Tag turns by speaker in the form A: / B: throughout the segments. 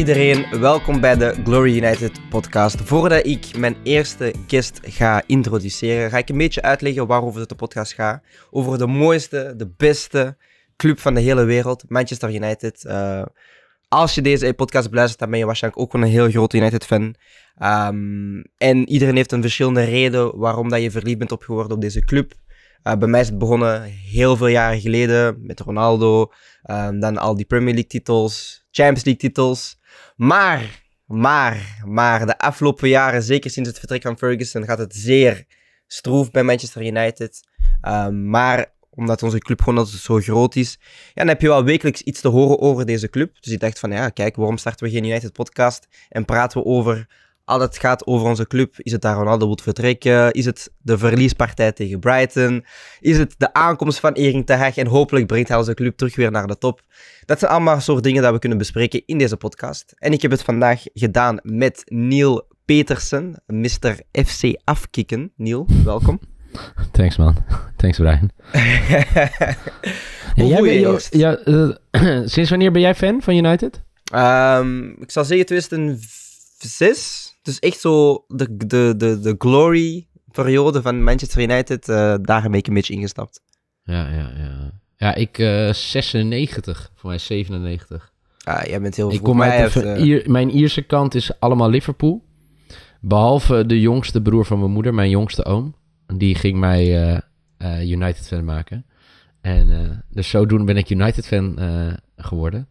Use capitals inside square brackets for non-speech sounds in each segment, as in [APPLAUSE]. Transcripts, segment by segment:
A: iedereen, welkom bij de Glory United podcast. Voordat ik mijn eerste guest ga introduceren, ga ik een beetje uitleggen waarover de podcast gaat. Over de mooiste, de beste club van de hele wereld, Manchester United. Uh, als je deze podcast beluistert, dan ben je waarschijnlijk ook een heel grote United-fan. Um, en iedereen heeft een verschillende reden waarom dat je verliefd bent op geworden op deze club. Uh, bij mij is het begonnen heel veel jaren geleden met Ronaldo. Um, dan al die Premier League titels, Champions League titels. Maar, maar, maar de afgelopen jaren, zeker sinds het vertrek van Ferguson, gaat het zeer stroef bij Manchester United. Um, maar omdat onze club gewoon zo groot is. Ja, dan heb je wel wekelijks iets te horen over deze club. Dus ik dacht van, ja, kijk, waarom starten we geen United podcast en praten we over al het gaat over onze club. Is het daar Ronaldo moet vertrekken? Is het de verliespartij tegen Brighton? Is het de aankomst van Erik ten Hag? En hopelijk brengt hij onze club terug weer naar de top. Dat zijn allemaal soort dingen dat we kunnen bespreken in deze podcast. En ik heb het vandaag gedaan met Neil Petersen, Mr. FC Afkikken. Neil, welkom. [LAUGHS]
B: Thanks man. Thanks Brian. [LAUGHS] ja, jij bent, ja, uh, sinds wanneer ben jij fan van United?
A: Um, ik zal zeggen 2006. Dus echt zo de, de, de, de glory periode van Manchester United. Uh, daar ben ik een beetje ingestapt.
B: Ja, ja, ja. Ja, ik uh, 96. Voor mij 97.
A: Ah, jij bent heel
B: ik kom uit Ier, Mijn Ierse kant is allemaal Liverpool. Behalve de jongste broer van mijn moeder, mijn jongste oom. Die ging mij uh, United fan maken. En dus zodoende ben ik United fan geworden.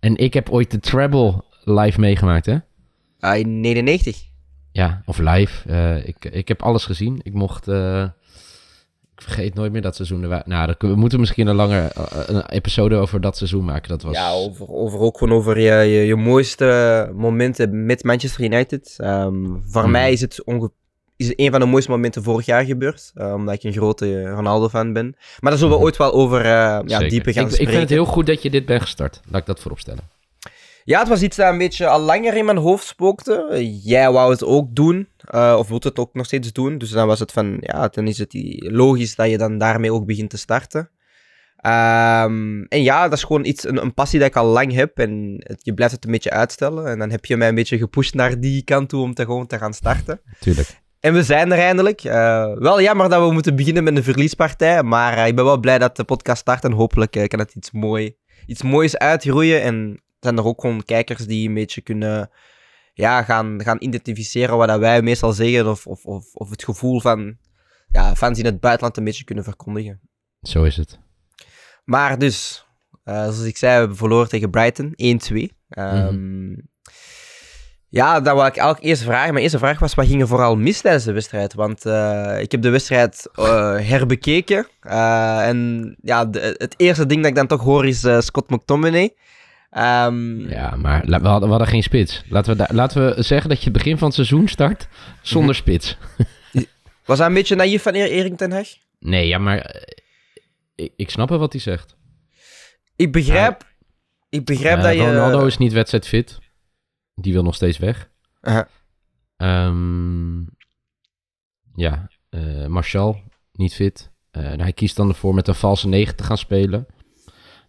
B: En ik heb ooit de treble live meegemaakt, hè?
A: Ah, in 99?
B: Ja, of live. ik, ik heb alles gezien. Ik mocht... ik vergeet nooit meer dat seizoen. Nou, we moeten misschien een lange een episode over dat seizoen maken. Dat was...
A: Ja, over, over ook gewoon over je, je, je mooiste momenten met Manchester United. Um, voor hmm. mij is het ongeveer is een van de mooiste momenten vorig jaar gebeurd. Uh, omdat ik een grote Ronaldo-fan ben. Maar daar zullen we mhm. ooit wel over uh, ja, dieper gaan
B: ik,
A: spreken.
B: Ik vind het heel goed dat je dit bent gestart. Laat ik dat vooropstellen.
A: Ja, het was iets dat een beetje al langer in mijn hoofd spookte. Jij wou het ook doen. Uh, of wilt het ook nog steeds doen. Dus dan was het van, ja, dan is het logisch dat je dan daarmee ook begint te starten. Um, en ja, dat is gewoon iets, een, een, passie dat ik al lang heb. En het, je blijft het een beetje uitstellen. En dan heb je mij een beetje gepusht naar die kant toe om te gewoon te gaan starten.
B: Tuurlijk.
A: En we zijn er eindelijk. Uh, wel jammer dat we moeten beginnen met een verliespartij. Maar uh, ik ben wel blij dat de podcast start. En hopelijk uh, kan het iets, mooi, iets moois uitgroeien. En zijn er ook gewoon kijkers die een beetje kunnen ja, gaan, gaan identificeren wat dat wij meestal zeggen. Of, of, of, of het gevoel van ja, fans in het buitenland een beetje kunnen verkondigen.
B: Zo is het.
A: Maar dus, zoals ik zei, we hebben verloren tegen Brighton 1-2. Um, mm ja, dat wil ik elke eerste vragen. Mijn eerste vraag was, wat ging er vooral mis tijdens de wedstrijd? Want uh, ik heb de wedstrijd uh, herbekeken. En ja, de, het eerste ding dat ik dan toch hoor is Scott McTominay. Um,
B: ja, maar we hadden, we hadden geen spits. Laten we, laten we zeggen dat je het begin van het seizoen start zonder mhm. spits. [LAUGHS]
A: was hij een beetje naïef van Erik ten Hag?
B: Nee, ja, maar ik, ik snap wel wat hij zegt.
A: Ik begrijp, ik begrijp dat je...
B: Ronaldo is niet wedstrijdfit. Die wil nog steeds weg.
A: Uh
B: um, ja, uh, Martial, niet fit. Uh, hij kiest dan ervoor met een valse 9 te gaan spelen.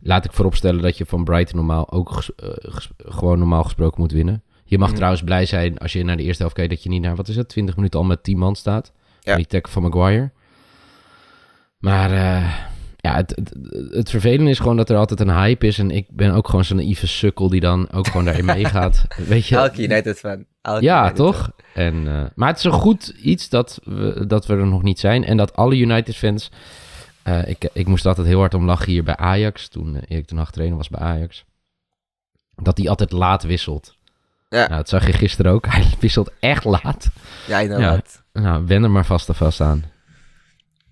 B: Laat ik vooropstellen dat je van Brighton normaal ook uh, gewoon normaal gesproken moet winnen. Je mag mm. trouwens blij zijn als je naar de eerste helft kijkt dat je niet naar, wat is het, 20 minuten al met 10 man staat. Ja. Die tackle van Maguire. Maar ja, het, het, het vervelende is gewoon dat er altijd een hype is. En ik ben ook gewoon zo'n naïeve sukkel die dan ook gewoon daarin [LAUGHS] meegaat. Weet je?
A: Elke United-fan.
B: Ja, toch? En, uh, maar het is een goed iets dat we, dat we er nog niet zijn. En dat alle United-fans... Uh, ik, ik moest altijd heel hard om lachen hier bij Ajax. Toen uh, Erik ten Hag trainer was bij Ajax. Dat hij altijd laat wisselt. Ja. Nou, dat zag je gisteren ook. [LAUGHS] Hij wisselt echt laat.
A: Ja, inderdaad.
B: Ja, nou, wen er maar vast en vast aan.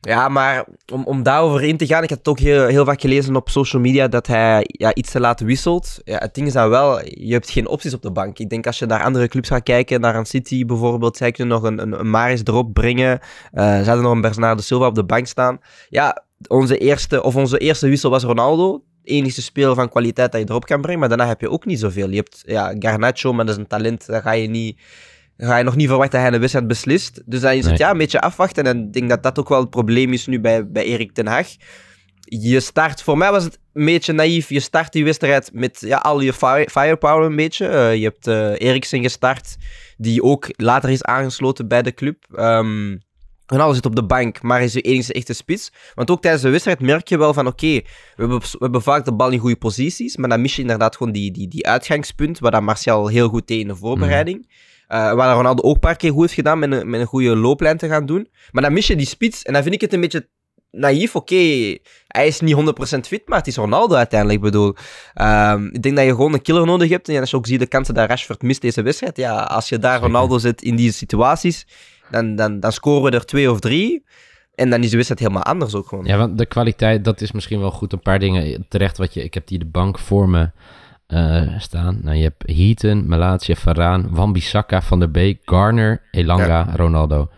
A: Ja, maar om, om daarover in te gaan, ik heb het ook heel, heel vaak gelezen op social media dat hij ja, iets te laat wisselt. Ja, het ding is dan wel, je hebt geen opties op de bank. Ik denk als je naar andere clubs gaat kijken, naar een City bijvoorbeeld, zij kunnen nog een, een, Maris erop brengen. Uh, ze hadden nog een Bernardo Silva op de bank staan. Ja, onze eerste, of onze eerste wissel was Ronaldo. Enige speler van kwaliteit dat je erop kan brengen, maar daarna heb je ook niet zoveel. Je hebt ja, Garnacho, maar dat is een talent, daar ga je niet ga je nog niet verwachten dat hij een wedstrijd beslist. Dus dan is het
B: Nee.
A: ja, een beetje afwachten. En ik denk dat dat ook wel het probleem is nu bij, bij Erik ten Hag. Je start, voor mij was het een beetje naïef. Je start die wedstrijd met ja, al je fire- firepower een beetje. Eh, je hebt eh Eriksen gestart, die ook later is aangesloten bij de club. Ehm Ronaldo zit op de bank, maar is de enige echte spits. Want ook tijdens de wedstrijd merk je wel van, oké, we, hebben, we hebben vaak de bal in goede posities, maar dan mis je inderdaad gewoon die, die, die uitgangspunt, waar dan Martial heel goed deed in de voorbereiding. Eh, waar Ronaldo ook een paar keer goed heeft gedaan met een, met een goede looplijn te gaan doen. Maar dan mis je die spits, en dan vind ik het een beetje naïef. Oké, hij is niet 100% fit, maar het is Ronaldo uiteindelijk. Ik bedoel, Ehm, ik denk dat je gewoon een killer nodig hebt. En als je ook ziet de kansen dat Rashford mist deze wedstrijd, ja, als je daar. Ronaldo zet in die situaties, dan, dan, dan scoren we er twee of drie. En dan is de wedstrijd helemaal anders ook gewoon.
B: Ja, want de kwaliteit, dat is misschien wel goed. Een paar dingen terecht wat je... Ik heb die de bank voor me eh, staan. Nou, je hebt Heaton, Malatia, Varaan, Wan-Bissaka, Van der Beek, Garner, Elanga, Ronaldo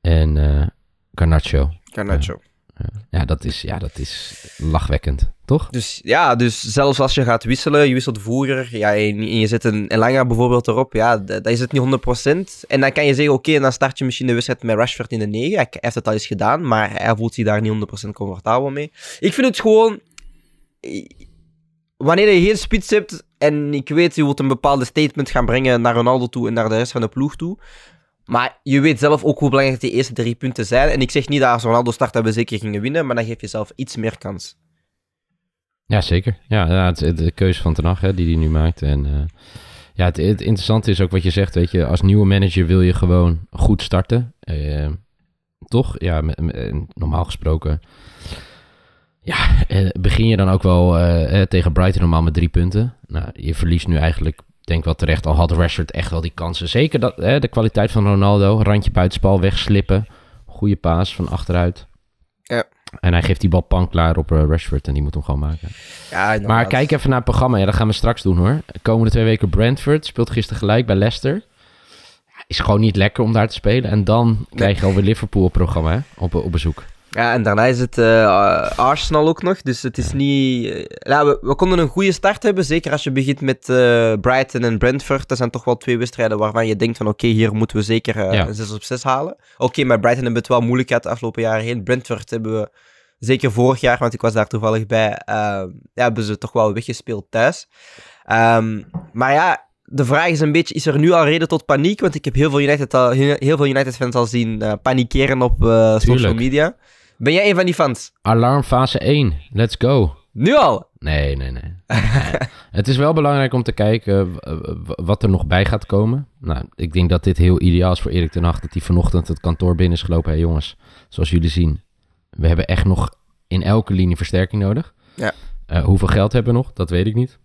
B: en eh Garnacho.
A: Garnacho.
B: Ja dat, is, ja, dat is lachwekkend, toch?
A: Dus ja, dus zelfs als je gaat wisselen, je wisselt vroeger, ja, en, en je zet een Elanga bijvoorbeeld erop, ja, dat is het niet 100%. En dan kan je zeggen, oké, dan start je misschien de wedstrijd met Rashford in de 9. Hij heeft het al eens gedaan, maar hij voelt zich daar niet 100% comfortabel mee. Ik vind het gewoon... Wanneer je geen spits hebt en ik weet, je wilt een bepaalde statement gaan brengen naar Ronaldo toe en naar de rest van de ploeg toe. Maar je weet zelf ook hoe belangrijk die eerste drie punten zijn. En ik zeg niet dat als Ronaldo start dat we zeker gingen winnen, maar dan geef je zelf iets meer kans.
B: Ja, zeker. Ja, de keuze van Ten Hag, die hij nu maakt. En eh, ja, het, interessante is ook wat je zegt, weet je, als nieuwe manager wil je gewoon goed starten. Eh, toch? Ja, normaal gesproken. Ja, eh, begin je dan ook wel eh, eh, tegen Brighton normaal met drie punten. Nou, je verliest nu eigenlijk, denk wel terecht, al had Rashford echt wel die kansen. Zeker dat, de kwaliteit van Ronaldo, randje buitenspel, wegslippen, goede paas van achteruit.
A: Ja.
B: En hij geeft die bal panklaar op eh, Rashford en die moet hem gewoon maken.
A: Ja,
B: Maar kijk even naar het programma. Ja, dat gaan we straks doen hoor. De komende twee weken Brentford. Speelt gisteren gelijk bij Leicester. Ja, Is gewoon niet lekker om daar te spelen. En dan krijg je alweer Liverpool op programma hè? Op, op bezoek.
A: Ja, en daarna is het eh, Arsenal ook nog. Dus het is niet. eh, ja, we, we konden een goede start hebben. Zeker als je begint met eh, Brighton en Brentford. Dat zijn toch wel twee wedstrijden waarvan je denkt: van oké, hier moeten we zeker
B: Ja.
A: een 6 op 6 halen. Oké, met Brighton hebben het wel moeilijk gehad de afgelopen jaren heen. Brentford hebben we zeker vorig jaar, want ik was daar toevallig bij. eh, ja, hebben ze toch wel weggespeeld thuis. Ehm, maar ja. De vraag is een beetje, is er nu al reden tot paniek? Want ik heb heel veel United, al, heel veel United fans al zien eh, panikeren op social media. Ben jij een van die fans?
B: Alarm fase 1. Let's go.
A: Nu al?
B: Nee, nee, nee. het is wel belangrijk om te kijken w- wat er nog bij gaat komen. Nou, ik denk dat dit heel ideaal is voor Erik ten Hag. Dat hij vanochtend het kantoor binnen is gelopen. Hé jongens, zoals jullie zien. We hebben echt nog in elke linie versterking nodig.
A: Ja.
B: Eh, hoeveel geld hebben we nog? Dat weet ik niet.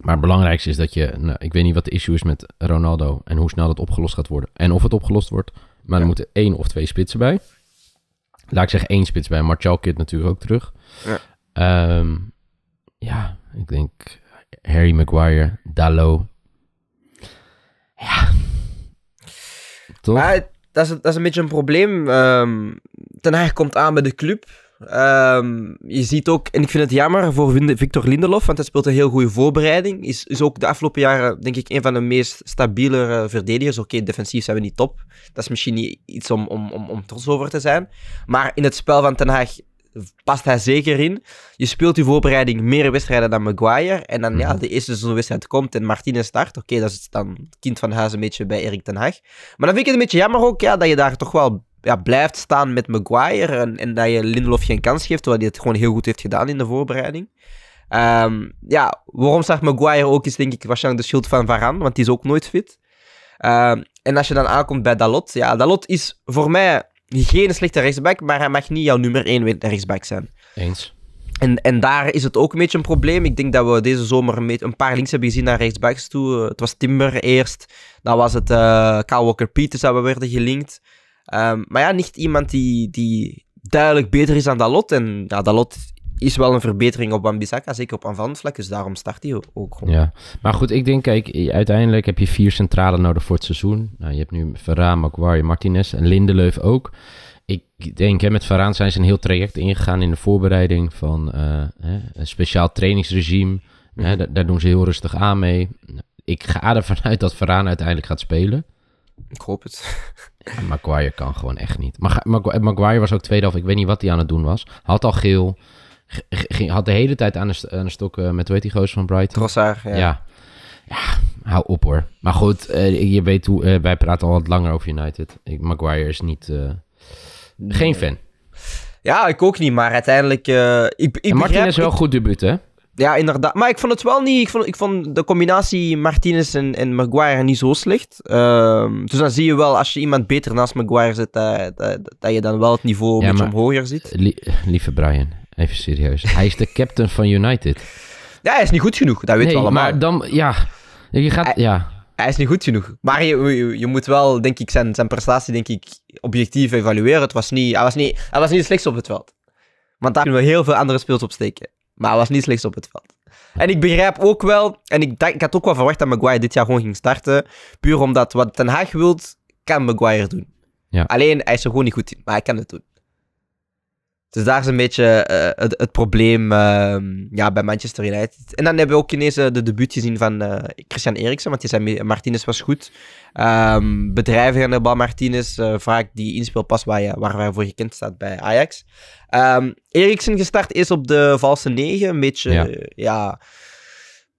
B: Maar het belangrijkste is dat je... Nou, ik weet niet wat de issue is met Ronaldo. En hoe snel dat opgelost gaat worden. En of het opgelost wordt. Maar er moeten één of twee spitsen bij. Laat ik zeggen één spits bij. Martial keert natuurlijk ook terug.
A: Ja.
B: Ehm, ja, ik denk Harry Maguire, Dallo. Ja. Toch?
A: Maar dat is, dat is een beetje een probleem. Ehm ten Hag komt aan bij de club. Ehm, je ziet ook, en ik vind het jammer voor Victor Lindelof, want hij speelt een heel goede voorbereiding. Is, is ook de afgelopen jaren, denk ik, een van de meest stabiele verdedigers. Oké, defensief zijn we niet top. Dat is misschien niet iets om, om, om, om trots over te zijn. Maar in het spel van Ten Hag past hij zeker in. Je speelt die voorbereiding meer wedstrijden dan Maguire. En dan, ja,
B: Mhm.
A: de eerste zo'n wedstrijd komt en Martinez start. Oké, dat is dan het kind van huis een beetje bij Erik ten Hag. Maar dan vind ik het een beetje jammer ook, ja, dat je daar toch wel ja, blijft staan met Maguire. En, en dat je Lindelof geen kans geeft, terwijl hij het gewoon heel goed heeft gedaan in de voorbereiding. Ehm, ja, waarom start Maguire ook is denk ik waarschijnlijk de schuld van Varane, want die is ook nooit fit. Ehm, en als je dan aankomt bij Dalot, ja, Dalot is voor mij geen slechte rechtsback, maar hij mag niet jouw nummer 1 rechtsback zijn.
B: Eens.
A: En, en daar is het ook een beetje een probleem. Ik denk dat we deze zomer een, paar links hebben gezien naar rechtsbacks toe. Het was Timber eerst. Dan was het eh Kyle Walker-Peters dat we werden gelinkt. Ehm, maar ja, niet iemand die, die duidelijk beter is dan Dalot. En ja, Dalot is wel een verbetering op Wan-Bissaka, zeker op aanvallend. Dus daarom start hij ook gewoon.
B: Ja, maar goed, ik denk, kijk, uiteindelijk heb je vier centralen nodig voor het seizoen. Nou, je hebt nu Varaan, Maguire, Martinez en Lindelöf ook. Ik denk, hè, met Varaan zijn ze een heel traject ingegaan in de voorbereiding van eh, hè, een speciaal trainingsregime. Hè, da- daar doen ze heel rustig aan mee. Ik ga [LAUGHS] ervan uit dat Varaan uiteindelijk gaat spelen.
A: Ik hoop het. [LAUGHS]
B: Maguire kan gewoon echt niet. Mag- Mag- Maguire was ook tweede helft. Ik weet niet wat hij aan het doen was. Had al geel. Ging- had de hele tijd aan de, st- aan de stok eh, met, weet die gozer van Brighton?
A: Trossard, ja.
B: Ja. ja. hou op hoor. Maar goed, eh, je weet hoe... eh, wij praten al wat langer over United. Ik, Maguire is niet... eh, geen fan.
A: Ja, ik ook niet, maar uiteindelijk... eh ik, ik
B: En Martin
A: begrijp-
B: is wel
A: ik-
B: goed debuut, hè?
A: Ja, inderdaad. Maar ik vond het wel niet... Ik vond, ik vond de combinatie Martinez en, en Maguire niet zo slecht. Ehm, dus dan zie je wel, als je iemand beter naast Maguire zet, dat, dat, dat je dan wel het niveau een
B: Ja,
A: beetje omhoger ziet.
B: Lie- lieve Brian, even serieus. Hij is de [LAUGHS] captain van United.
A: Ja, hij is niet goed genoeg, dat weten we allemaal.
B: maar dan... Ja, je gaat...
A: Hij-
B: Ja,
A: Hij is niet goed genoeg. Maar je, je, je moet wel, denk ik, zijn, zijn prestatie denk ik, objectief evalueren. Het was niet, hij, was niet, hij was niet het slechtste op het veld. Want daar kunnen we heel veel andere speels op steken. Maar hij was niet het slechtste op het veld. En ik begrijp ook wel, en ik, ik had ook wel verwacht dat Maguire dit jaar gewoon ging starten. Puur omdat wat Ten Haag wilt, kan Maguire doen.
B: Ja.
A: Alleen, hij is er gewoon niet goed in. Maar hij kan het doen. Dus daar is een beetje eh, het, het probleem ehm, ja, bij Manchester United. En dan hebben we ook ineens eh, de debuut gezien van eh, Christian Eriksen, want die zei Martinez was goed. Ehm bedrijven aan de bal Martinez, vaak die inspeelpas waar, je, waar hij voor gekend staat bij Ajax. Ehm Eriksen gestart is op de valse 9, een beetje,
B: Ja.
A: ja.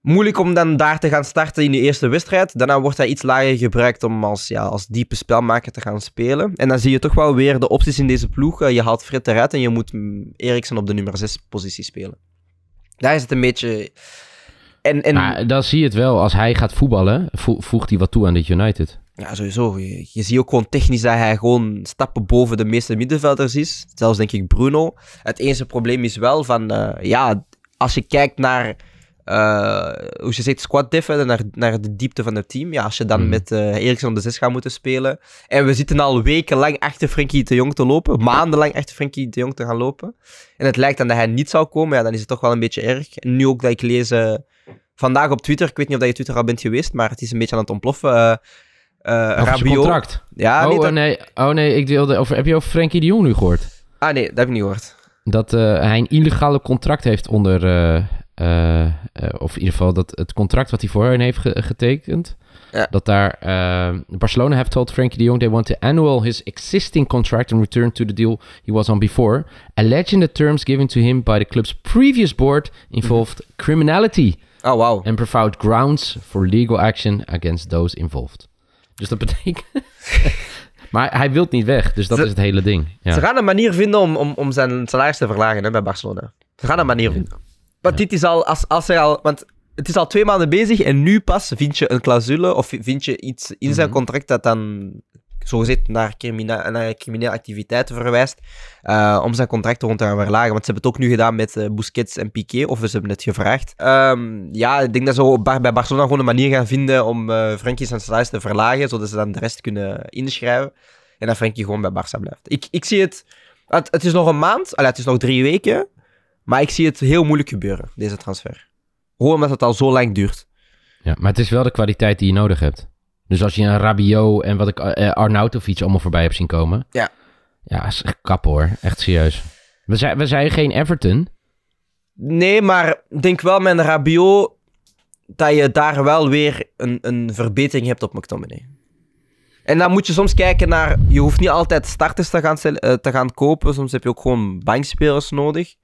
A: Moeilijk om dan daar te gaan starten in de eerste wedstrijd. Daarna wordt hij iets lager gebruikt om als, ja, als diepe spelmaker te gaan spelen. En dan zie je toch wel weer de opties in deze ploeg. Eh, je haalt Fred eruit en je moet mm, Eriksen op de nummer 6 positie spelen. Daar is het een beetje... En, en
B: maar dan zie je het wel. Als hij gaat voetballen, vo- voegt hij wat toe aan dit United.
A: ja, sowieso. Je, je ziet ook gewoon technisch dat hij gewoon stappen boven de meeste middenvelders is. Zelfs denk ik Bruno. Het enige probleem is wel van... eh, ja, als je kijkt naar... eh, hoe je zegt, squad hè, naar, naar de diepte van het team. Ja, als je dan
B: Mhm.
A: met eh Eriksen op de 6 gaat moeten spelen. En we zitten al wekenlang achter Frenkie de Jong te lopen. Maandenlang achter Frenkie de Jong te gaan lopen. En het lijkt dan dat hij niet zou komen. Ja, dan is het toch wel een beetje erg. En nu ook dat ik lees... eh, vandaag op Twitter, ik weet niet of dat je Twitter al bent geweest, maar het is een beetje aan het ontploffen.
B: zijn
A: Rabiot.
B: contract.
A: Ja,
B: oh,
A: dat-
B: eh, nee, oh nee, ik wilde over, heb je over Frenkie de Jong nu gehoord?
A: Ah nee, dat heb ik niet gehoord.
B: Dat hij een illegale contract heeft onder... eh, eh, of in ieder geval dat het contract wat hij voor hen heeft ge- getekend...
A: Ja.
B: Dat daar... eh, Barcelona have told Frenkie de Jong they want to annul his existing contract and return to the deal he was on before. Alleging the terms given to him by the club's previous board involved criminality.
A: Oh, wauw.
B: and provide grounds for legal action against those involved. Dus dat betekent... [LAUGHS] maar hij wil niet weg, dus dat
A: Ze-
B: is het hele ding. Ja.
A: Ze gaan een manier vinden om, om, om zijn salaris te verlagen hè, bij Barcelona. Ze gaan een manier vinden. Want dit is al, als, als hij al, want het is al twee maanden bezig en nu pas vind je een clausule of vind je iets in zijn
B: Mhm.
A: contract dat dan zogezegd naar, crimina naar criminele activiteiten verwijst, eh, om zijn contract rond te gaan verlagen. Want ze hebben het ook nu gedaan met Busquets en Piqué, of ze hebben het gevraagd. Ehm, ja, ik denk dat ze bij Barcelona gewoon een manier gaan vinden om Frenkie zijn salaris te verlagen, zodat ze dan de rest kunnen inschrijven. En dat Frenkie gewoon bij Barça blijft. Ik, ik zie het, het... Het is nog een maand, allee, het is nog drie weken, maar ik zie het heel moeilijk gebeuren, deze transfer. Gewoon omdat het al zo lang duurt.
B: Ja, maar het is wel de kwaliteit die je nodig hebt. Dus als je een Rabiot en wat ik uh, Arnautovic allemaal voorbij heb zien komen.
A: Ja.
B: Ja, is echt kappen hoor. Echt serieus. We zijn, we zijn geen Everton.
A: Nee, maar ik denk wel met een Rabiot dat je daar wel weer een, een verbetering hebt op McTominay. En dan moet je soms kijken naar... Je hoeft niet altijd starters te gaan, eh, te gaan kopen. Soms heb je ook gewoon bankspelers nodig.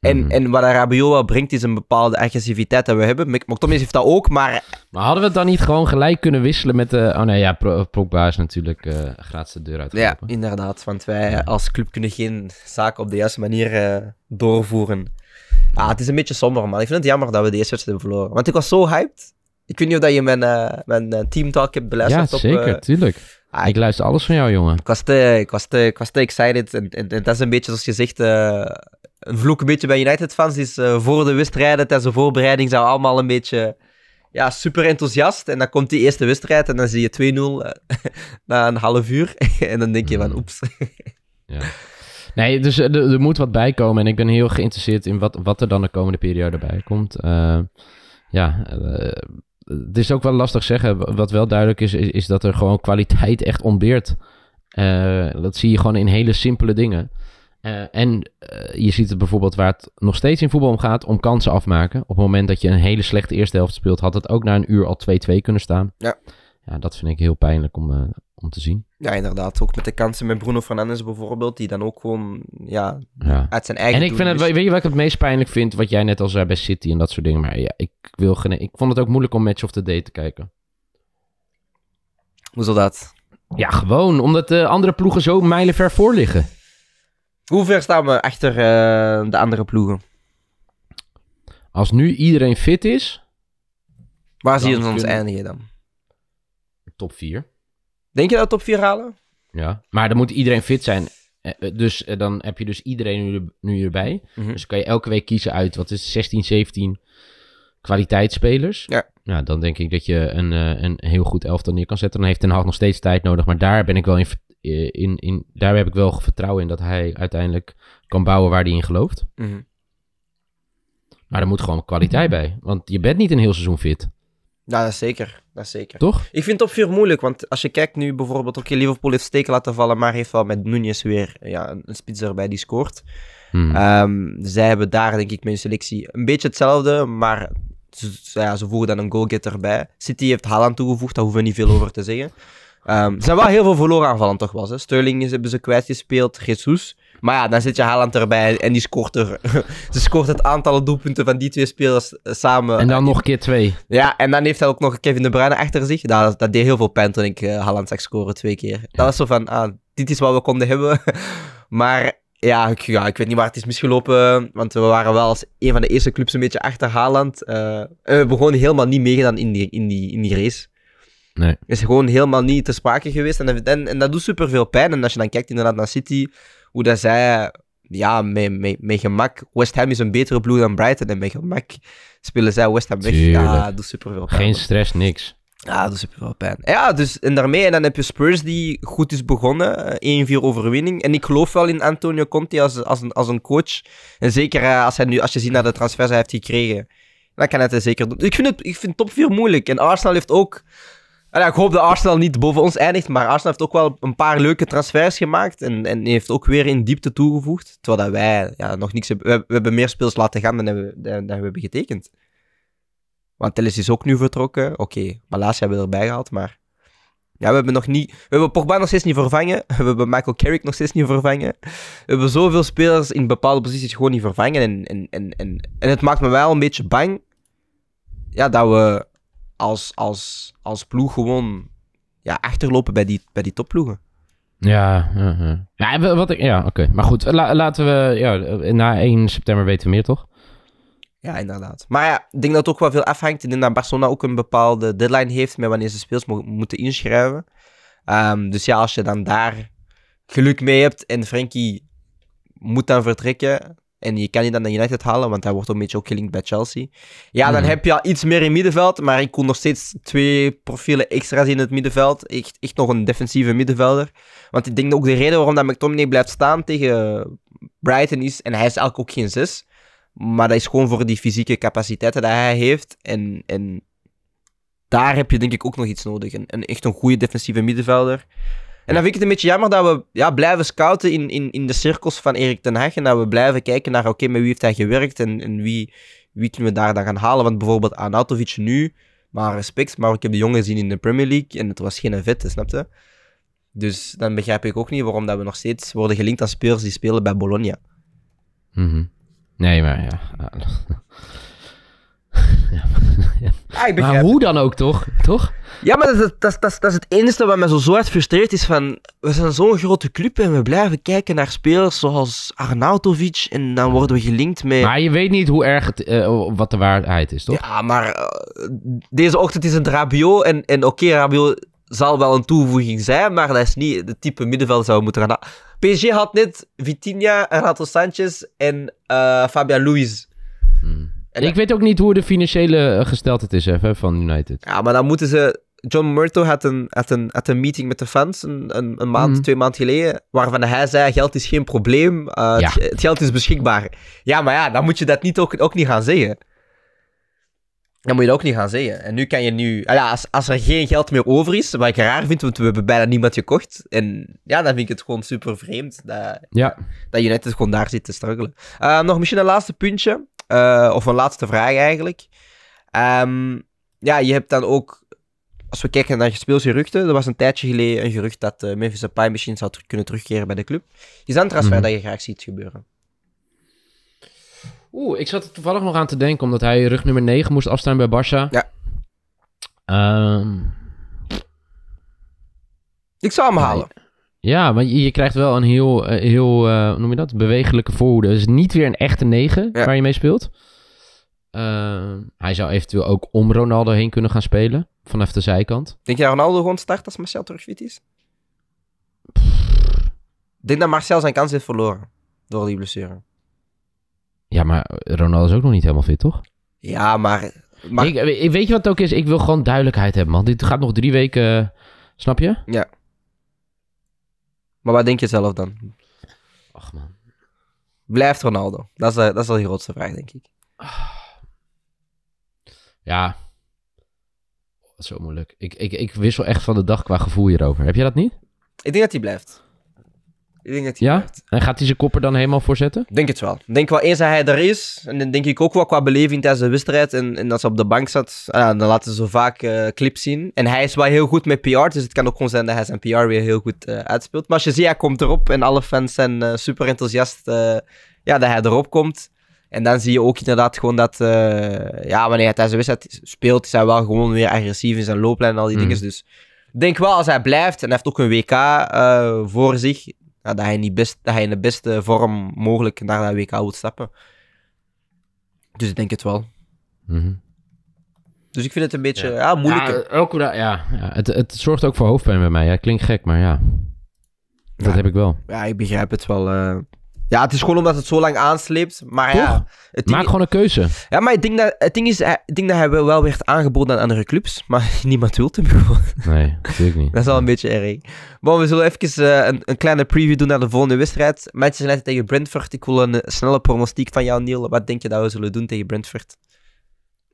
A: En,
B: Mhm.
A: en wat Rabiot wel brengt, is een bepaalde agressiviteit dat we hebben. Mc- McTominay heeft dat ook, maar...
B: Maar hadden we het dan niet gewoon gelijk kunnen wisselen met de... Oh nee, ja, Pogba is natuurlijk eh gratis de deur
A: Ja,
B: uitgelopen.
A: inderdaad. Want wij als club kunnen geen zaken op de juiste manier eh, doorvoeren. Ja, het is een beetje somber, man. Ik vind het jammer dat we deze wedstrijd hebben verloren. Want ik was zo hyped. Ik weet niet of dat je mijn, eh mijn teamtalk hebt
B: Ja,
A: beluisterd. op,
B: zeker, tuurlijk.
A: ah,
B: Ik luister alles van jou, jongen.
A: ik was te, ik was te, ik was te excited. En, en, en dat is een beetje, zoals je zegt, een vloek een beetje bij United-fans. Is eh, voor de wedstrijden, tijdens de voorbereiding, zijn we allemaal een beetje ja, super enthousiast. En dan komt die eerste wedstrijd en dan zie je 2-0 eh, [LAUGHS] na een half uur. [LAUGHS] en dan denk je van,
B: Mm.
A: oeps. [LAUGHS]
B: Ja. Nee, dus er, er moet wat bij komen. En ik ben heel geïnteresseerd in wat, wat er dan de komende periode bij komt. Eh, ja, eh, het is ook wel lastig zeggen. Wat wel duidelijk is, is, is dat er gewoon kwaliteit echt ontbeert. Eh, dat zie je gewoon in hele simpele dingen. Eh, en eh, je ziet het bijvoorbeeld waar het nog steeds in voetbal om gaat, om kansen afmaken. Op het moment dat je een hele slechte eerste helft speelt, had het ook na een uur al 2-2 kunnen staan.
A: Ja.
B: ja, dat vind ik heel pijnlijk om, eh, om te zien.
A: Ja, inderdaad. Ook met de kansen met Bruno Fernandes bijvoorbeeld, die dan ook gewoon ja,
B: Ja.
A: uit zijn eigen
B: En ik vind het, weet je wat ik het meest pijnlijk vind? Wat jij net al zei bij City en dat soort dingen. Maar ja, ik, wil geen, ik vond het ook moeilijk om Match of the Day te kijken.
A: mist. Hoe zal dat?
B: Ja, gewoon omdat de andere ploegen zo mijlenver voor liggen.
A: Hoe ver staan we achter eh, de andere ploegen?
B: Als nu iedereen fit is,
A: Waar zie je ons
B: kunnen-
A: eindigen dan?
B: top 4.
A: Denk je dat we top 4 halen?
B: Ja. Maar dan moet iedereen fit zijn. Eh, eh, Dus dan heb je dus iedereen nu, er- nu erbij.
A: Mhm.
B: Dus kan je elke week kiezen uit, wat is het, 16, 17 kwaliteitsspelers.
A: Ja.
B: Ja, dan denk ik dat je een, een heel goed elftal neer kan zetten. Dan heeft Ten Hag nog steeds tijd nodig. Maar daar ben ik wel in, in, in daar heb ik wel vertrouwen in dat hij uiteindelijk kan bouwen waar hij in gelooft.
A: Mhm.
B: Maar er moet gewoon kwaliteit bij. Want je bent niet een heel seizoen fit,
A: Ja, dat is zeker. Dat is zeker.
B: toch?
A: Ik vind top 4 moeilijk, want als je kijkt nu bijvoorbeeld, oké, Liverpool heeft steken laten vallen, maar heeft wel met Nunez weer ja, een, spits erbij die scoort.
B: Hmm.
A: Ehm, zij hebben daar, denk ik, met hun selectie een beetje hetzelfde, maar ze, ze- ja, ze voegen dan een goalgetter bij. City heeft Haaland toegevoegd, daar hoeven we niet veel over te zeggen. Ehm er zijn wel heel veel verloren aanvallen, toch wel. Hè? Sterling is, hebben ze kwijtgespeeld, Jesus. Maar ja, dan zit je Haaland erbij en die scoort er... [LAUGHS] ze scoort het aantal doelpunten van die twee spelers eh, samen.
B: en dan nog keer twee.
A: Ja, en dan heeft hij ook nog Kevin De Bruyne achter zich. Dat, dat deed heel veel pijn toen ik eh Haaland zag scoren twee keer. Dat was zo van, ah, dit is wat we konden hebben. [LAUGHS] maar ja ik, ja, ik weet niet waar het is misgelopen. Want we waren wel als een van de eerste clubs een beetje achter Haaland. En we hebben gewoon helemaal niet meegedaan in die, in die, in die race.
B: Nee.
A: Is gewoon helemaal niet te sprake geweest. En, en, en dat doet super veel pijn. En als je dan kijkt inderdaad naar City, hoe dat zij ja, met, met, met gemak. West Ham is een betere ploeg dan Brighton. En met gemak spelen zij West Ham weg. Ja, dat doet super veel pijn.
B: Geen stress, niks.
A: Ja, dat is super veel pijn. Ja, dus en daarmee, en dan heb je Spurs die goed is begonnen. eh, 1-4 overwinning. En ik geloof wel in Antonio Conte als, als, een, als een coach. En zeker eh, als, hij nu, als je ziet naar de transfers hij heeft gekregen. Dan kan hij het zeker doen. Ik vind, het, ik vind top 4 moeilijk. En Arsenal heeft ook... Ik hoop dat Arsenal niet boven ons eindigt. Maar Arsenal heeft ook wel een paar leuke transfers gemaakt. En, en heeft ook weer in diepte toegevoegd. Terwijl dat wij ja, nog niks hebben... We, hebben meer speels laten gaan dan, we, dan, dan we hebben getekend. Want Telles is ook nu vertrokken. Oké, Malasia hebben we erbij gehaald, maar... Ja, we hebben nog niet... We hebben Pogba nog steeds niet vervangen. [LAUGHS] We hebben Michael Carrick nog steeds niet vervangen. We hebben zoveel spelers in bepaalde posities gewoon niet vervangen. En, en, en, en, en het maakt me wel een beetje bang... Ja, dat we als, als, als ploeg gewoon... Ja, achterlopen bij die, bij die topploegen.
B: Ja, ja, ja. wat ik, ja oké. Maar goed, la- laten we... Ja, na 1 september weten we meer, toch?
A: Ja, inderdaad. Maar ja, ik denk dat het ook wel veel afhangt. Ik denk dat Barcelona ook een bepaalde deadline heeft met wanneer ze speels mo- moeten inschrijven. Ehm, dus ja, als je dan daar geluk mee hebt en Frenkie moet dan vertrekken en je kan niet dan naar United halen, want hij wordt een beetje ook gelinkt bij Chelsea. Ja, dan
B: Mhm.
A: heb je al iets meer in middenveld, maar ik kon nog steeds twee profielen extra's in het middenveld. Echt, echt nog een defensieve middenvelder. Want ik denk ook de reden waarom dat McTominay blijft staan tegen Brighton is, en hij is eigenlijk ook geen zes, maar dat is gewoon voor die fysieke capaciteiten dat hij heeft. En, en daar heb je denk ik ook nog iets nodig. Een, een echt een goede defensieve middenvelder. En dan vind ik het een beetje jammer dat we ja, blijven scouten in, in, in de cirkels van Erik ten Hag. En dat we blijven kijken naar, oké, met wie heeft hij gewerkt en, en wie, wie kunnen we daar dan gaan halen. Want bijvoorbeeld Anatovic nu, maar respect, maar ik heb de jongen gezien in de Premier League en het was geen vette, snap je? Dus dan begrijp ik ook niet waarom dat we nog steeds worden gelinkt aan spelers die spelen bij Bologna.
B: Mhm. Nee, maar ja. [LAUGHS]
A: Ik
B: Maar hoe dan ook, toch? Toch?
A: Ja, maar dat, is- dat, dat, is- dat is het enige wat mij zo, zo hard frustreert, is van... We zijn zo'n grote club en we blijven kijken naar spelers zoals Arnautovic en dan worden we gelinkt met...
B: Maar je weet niet hoe erg het, eh, wat de waarheid is, toch?
A: Ja, maar eh, deze ochtend is het Rabiot en, en oké, Rabiot zal wel een toevoeging zijn, maar dat is niet het type middenveld dat we moeten gaan. PSG had net Vitinha, Renato Sanchez en eh, Fabian Luiz.
B: Hmm.
A: En
B: ik weet ook niet hoe de financiële eh, gesteldheid is even, van United.
A: Ja, maar dan moeten ze... John Murto had een, had een, had een meeting met de fans een, een, een maand,
B: Mhm.
A: twee maanden geleden, waarvan hij zei, geld is geen probleem, eh,
B: Ja.
A: het, het geld is beschikbaar. Ja, maar ja, dan moet je dat niet ook, ook niet gaan zeggen. Dan moet je dat ook niet gaan zeggen. En nu kan je nu... ah ja, als, als er geen geld meer over is, wat ik raar vind, want we hebben bijna niemand gekocht. En ja, dan vind ik het gewoon super vreemd dat,
B: Ja.
A: dat United gewoon daar zit te struggelen. Eh, nog misschien een laatste puntje, eh, of een laatste vraag eigenlijk. Ehm, ja, je hebt dan ook als we kijken naar speelsgeruchten, er was een tijdje geleden een gerucht dat uh, Memphis Depay misschien zou ter- kunnen terugkeren bij de club. Is dat een transfer
B: Mhm.
A: dat je graag ziet gebeuren?
B: Oeh, ik zat er toevallig nog aan te denken, omdat hij rug nummer 9 moest afstaan bij Barça.
A: Ja.
B: Ehm,
A: Ik zou hem halen.
B: ja, maar je, je krijgt wel een heel, eh, heel eh, hoe noem je dat, bewegelijke voorhoede. Het is niet weer een echte 9
A: Ja.
B: waar je mee speelt. Ehm, hij zou eventueel ook om Ronaldo heen kunnen gaan spelen, vanaf de zijkant.
A: Denk je dat Ronaldo gewoon start als Marcel terug fit is? Ik denk dat Marcel zijn kans heeft verloren. Door die blessure.
B: Ja, maar Ronaldo is ook nog niet helemaal fit, toch?
A: Ja, maar... maar
B: Ik, weet je wat het ook is? Ik wil gewoon duidelijkheid hebben, man. Dit gaat nog drie weken, eh, snap je?
A: Maar wat denk je zelf dan?
B: Ach, man.
A: Blijft Ronaldo? Dat is, eh, dat is wel de grootste vraag, denk ik.
B: Ja. Zo moeilijk. Ik, ik, ik wissel echt van de dag qua gevoel hierover. Heb je dat niet?
A: Ik denk dat hij blijft. Ik denk dat hij
B: Ja?
A: blijft.
B: En gaat hij zijn kopper dan helemaal voorzetten?
A: Ik Denk het wel. Ik denk wel eens dat hij er is. En dan denk ik ook wel qua beleving tijdens de wedstrijd. En, en als hij op de bank zat, ah dan laten ze zo vaak eh, clips zien. En hij is wel heel goed met PR. Dus het kan ook gewoon zijn dat hij zijn PR weer heel goed eh, uitspeelt. Maar als je ziet, hij komt erop. En alle fans zijn eh, super enthousiast ja, dat hij erop komt. En dan zie je ook inderdaad gewoon dat... ja, wanneer hij tijdens de wedstrijd speelt, is hij wel gewoon weer agressief in zijn looplijn en al die
B: Mm.
A: dingen. Dus ik denk wel, als hij blijft en hij heeft ook een WK voor zich, ja, dat, hij in die best, dat hij in de beste vorm mogelijk naar dat WK moet stappen. Dus ik denk het wel.
B: Mhm.
A: Dus ik vind het een beetje ja. moeilijk.
B: Ja, ook, ja, ja, het, het zorgt ook voor hoofdpijn bij mij. Ja, klinkt gek, maar ja. Dat
A: Ja.
B: heb ik wel.
A: Ja, ik begrijp het wel. eh. Ja, het is gewoon omdat het zo lang aansleept. Maar ja,
B: Toch?
A: ding,
B: Maak gewoon een keuze.
A: ja, maar ik denk dat, het ding is, ik denk dat hij wel werd aangeboden aan andere clubs. Maar [LAUGHS] niemand wil hem gewoon.
B: Nee, natuurlijk niet.
A: Dat is wel een beetje erg. Maar we zullen even eh, een, een kleine preview doen naar de volgende wedstrijd. Manchester United tegen Brentford. Ik wil een eh, snelle pronostiek van jou, Neil. Wat denk je dat we zullen doen tegen Brentford?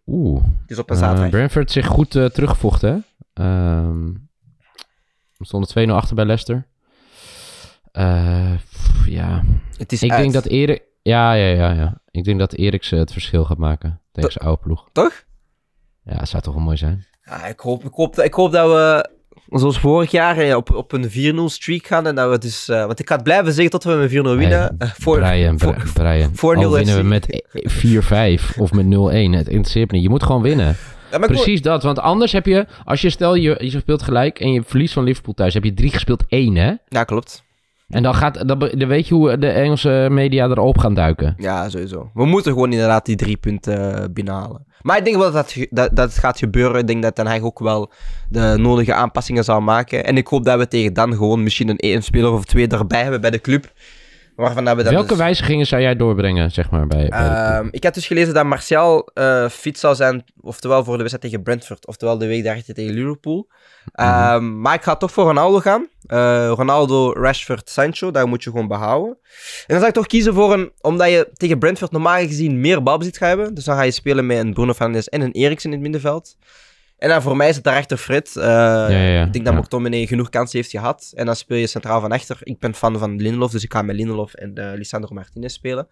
B: Oeh.
A: Het is op een
B: Eh,
A: zaterdag.
B: Brentford zich goed eh, teruggevochten, hè? Ehm, we stonden 2-0 achter bij Leicester. Eh, pff, ja,
A: het is
B: ik
A: uit.
B: denk dat Erik... Ja, ja, ja, ja. Ik denk dat Eriksen het verschil gaat maken tegen zijn oude ploeg.
A: Toch?
B: Ja, dat zou toch wel mooi zijn.
A: Ja, ik, hoop, ik, hoop, dat- ik hoop dat we, zoals vorig jaar, op, op een 4-0 streak gaan. En dat we dus, eh, want ik ga het blijven zeggen tot we met 4-0 winnen.
B: Hey,
A: Eh, voor,
B: Brian,
A: voor-
B: Bri- Brian.
A: voor
B: Al
A: 0
B: winnen we met 4-5 of met 0-1. Het interesseert me niet. Je moet gewoon winnen.
A: Ja, ik
B: Precies dat. Want anders heb je... Als je stel, je, je speelt gelijk en je verliest van Liverpool thuis... heb je drie gespeeld één, hè?
A: Ja, klopt.
B: En dan, gaat, dan, weet je hoe de Engelse media erop gaan duiken.
A: Ja, sowieso. We moeten gewoon inderdaad die drie punten eh, binnenhalen. Maar ik denk wel dat, dat, dat, het gaat gebeuren. Ik denk dat Den Haag ook wel de nodige aanpassingen zal maken. En ik hoop dat we tegen dan gewoon misschien een, een speler of twee erbij hebben bij de club. Waarvan dat we dat
B: Welke
A: dus-
B: wijzigingen zou jij doorbrengen, zeg maar, bij?
A: Ehm, ik had dus gelezen dat Martial eh, fit zou zijn, oftewel voor de wedstrijd tegen Brentford, oftewel de week daarachter tegen Liverpool. Ehm, Maar ik ga toch voor Ronaldo gaan. Eh, Ronaldo, Rashford, Sancho, daar moet je gewoon behouden. En dan zou ik toch kiezen voor een, omdat je tegen Brentford normaal gezien meer balbezit gaat hebben. Dus dan ga je spelen met een Bruno Fernandes en een Eriksen in het middenveld. En dan voor mij is het daarachter Fred. Eh,
B: ja, ja.
A: Ik denk dat. McTominay genoeg kansen heeft gehad. En dan speel je centraal van achter. Ik ben fan van Lindelof, dus ik ga met Lindelof en eh Lisandro Martinez spelen.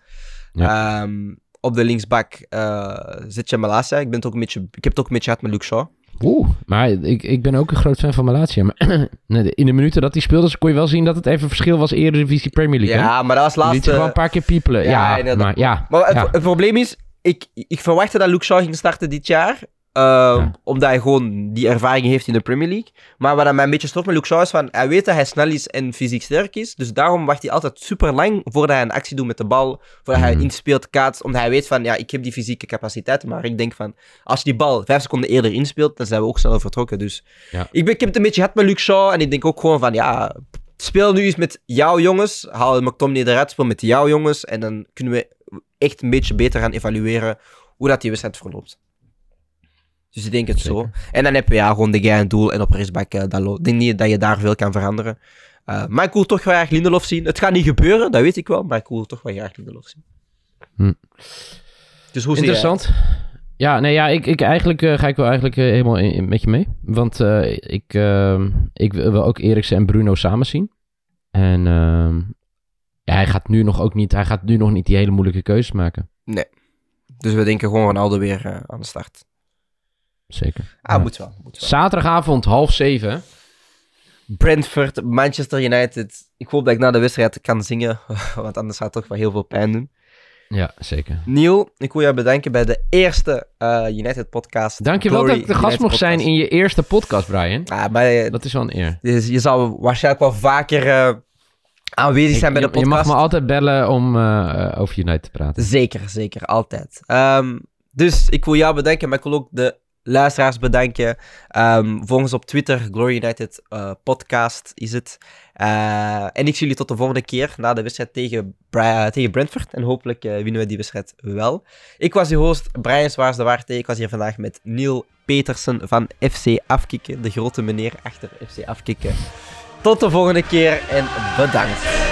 A: Ehm, op de linksbak eh zit je Malasia. Ik, ben het ook een beetje, ik heb het ook een beetje gehad met Luke Shaw.
B: Oeh, maar ik, ik ben ook een groot fan van Malatia. Maar [CLEARS THROAT] in de minuten dat hij speelde, kon je wel zien dat het even verschil was Eredivisie Premier League. hè?
A: Ja, maar dat was
B: liet
A: laatste...
B: ze gewoon een paar keer piepelen.
A: Ja,
B: maar ja.
A: Maar het, het probleem is, ik, ik verwachtte dat Luke Shaw ging starten dit jaar. Ehm, Omdat hij gewoon die ervaring heeft in de Premier League. Maar wat mij een beetje stopt met Luke Shaw is van... Hij weet dat hij snel is en fysiek sterk is. Dus daarom wacht hij altijd super lang voordat hij een actie doet met de bal. Voordat hij
B: Mhm.
A: inspeelt, kaats. Omdat hij weet van, ja, ik heb die fysieke capaciteit. Maar ik denk van, als je die bal vijf seconden eerder inspeelt, dan zijn we ook sneller vertrokken. Dus
B: Ja.
A: ik, ben, ik heb het een beetje gehad met Luke Shaw. En ik denk ook gewoon van, ja... Speel nu eens met jouw jongens. Haal McTominay eruit, speel met jouw jongens. En dan kunnen we echt een beetje beter gaan evalueren hoe dat die wedstrijd verloopt. Dus ik denk het zo. En dan heb je ja, gewoon de guy in doel en op rechtsback uh. Ik denk niet dat je daar veel kan veranderen. Uh, maar ik wil toch wel graag Lindelof zien. Het gaat niet gebeuren, dat weet ik wel. Maar ik wil toch wel graag Lindelof zien.
B: Hm.
A: Dus hoe
B: Interessant. Ja, nee, ja, ik, ik eigenlijk uh, ga ik wel eigenlijk uh, helemaal in, in, met je mee. Want uh, ik, ik wil ook Eriksen en Bruno samen zien. En ehm, ja, hij gaat nu nog ook niet, hij gaat nu nog niet die hele moeilijke keuzes maken.
A: Nee. Dus we denken gewoon Ronaldo weer aan de start.
B: Zeker.
A: Ah,
B: Ja.
A: moet wel. Moet wel.
B: Zaterdagavond half zeven.
A: Brentford, Manchester United. Ik hoop dat ik na de wedstrijd kan zingen, [LAUGHS] want anders gaat het toch wel heel veel pijn doen.
B: Ja, zeker.
A: Neil, ik wil jou bedanken bij de eerste eh, United-podcast.
B: Dankjewel dat ik de gast mocht zijn
A: podcast.
B: in je eerste podcast, Brian.
A: Ah, maar eh,
B: Dat is wel een eer.
A: dus je zal waarschijnlijk wel vaker eh, aanwezig zijn bij de
B: je, je
A: podcast.
B: mag me altijd bellen om over United te praten.
A: Zeker, zeker, altijd. Ehm, dus ik wil jou bedanken, maar ik wil ook de luisteraars bedanken. Ehm volg ons op Twitter, Glory United eh, Podcast is het. Eh, en ik zie jullie tot de volgende keer na de wedstrijd tegen, Bri- tegen Brentford. En hopelijk eh, winnen we die wedstrijd wel. Ik was uw host, Brian Zwaars de Waarte. Ik was hier vandaag met Neil Petersen van FC Afkikken, de grote meneer achter FC Afkikken. Tot de volgende keer en bedankt.